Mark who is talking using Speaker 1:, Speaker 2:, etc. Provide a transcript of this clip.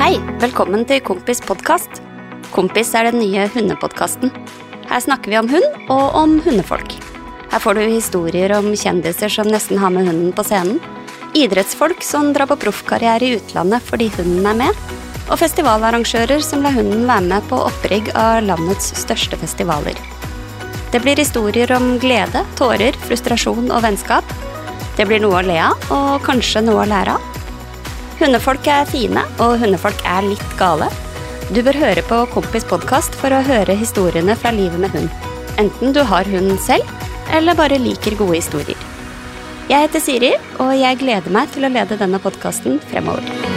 Speaker 1: Hei, velkommen til Kompis podkast. Kompis er den nye hundepodkasten. Her snakker vi om hund og om hundefolk. Her får du historier om kjendiser som nesten har med hunden på scenen, idrettsfolk som drar på proffkarriere i utlandet fordi hunden er med, og festivalarrangører som lar hunden være med på opprigg av landets største festivaler. Det blir historier om glede, tårer, frustrasjon og vennskap. Det blir noe å le av, og kanskje noe å lære av. Hundefolk er fine, og hundefolk er litt gale. Du bør høre på Kompis podkast for å høre historiene fra livet med hund. Enten du har hund selv, eller bare liker gode historier. Jeg heter Siri, og jeg gleder meg til å lede denne podkasten fremover.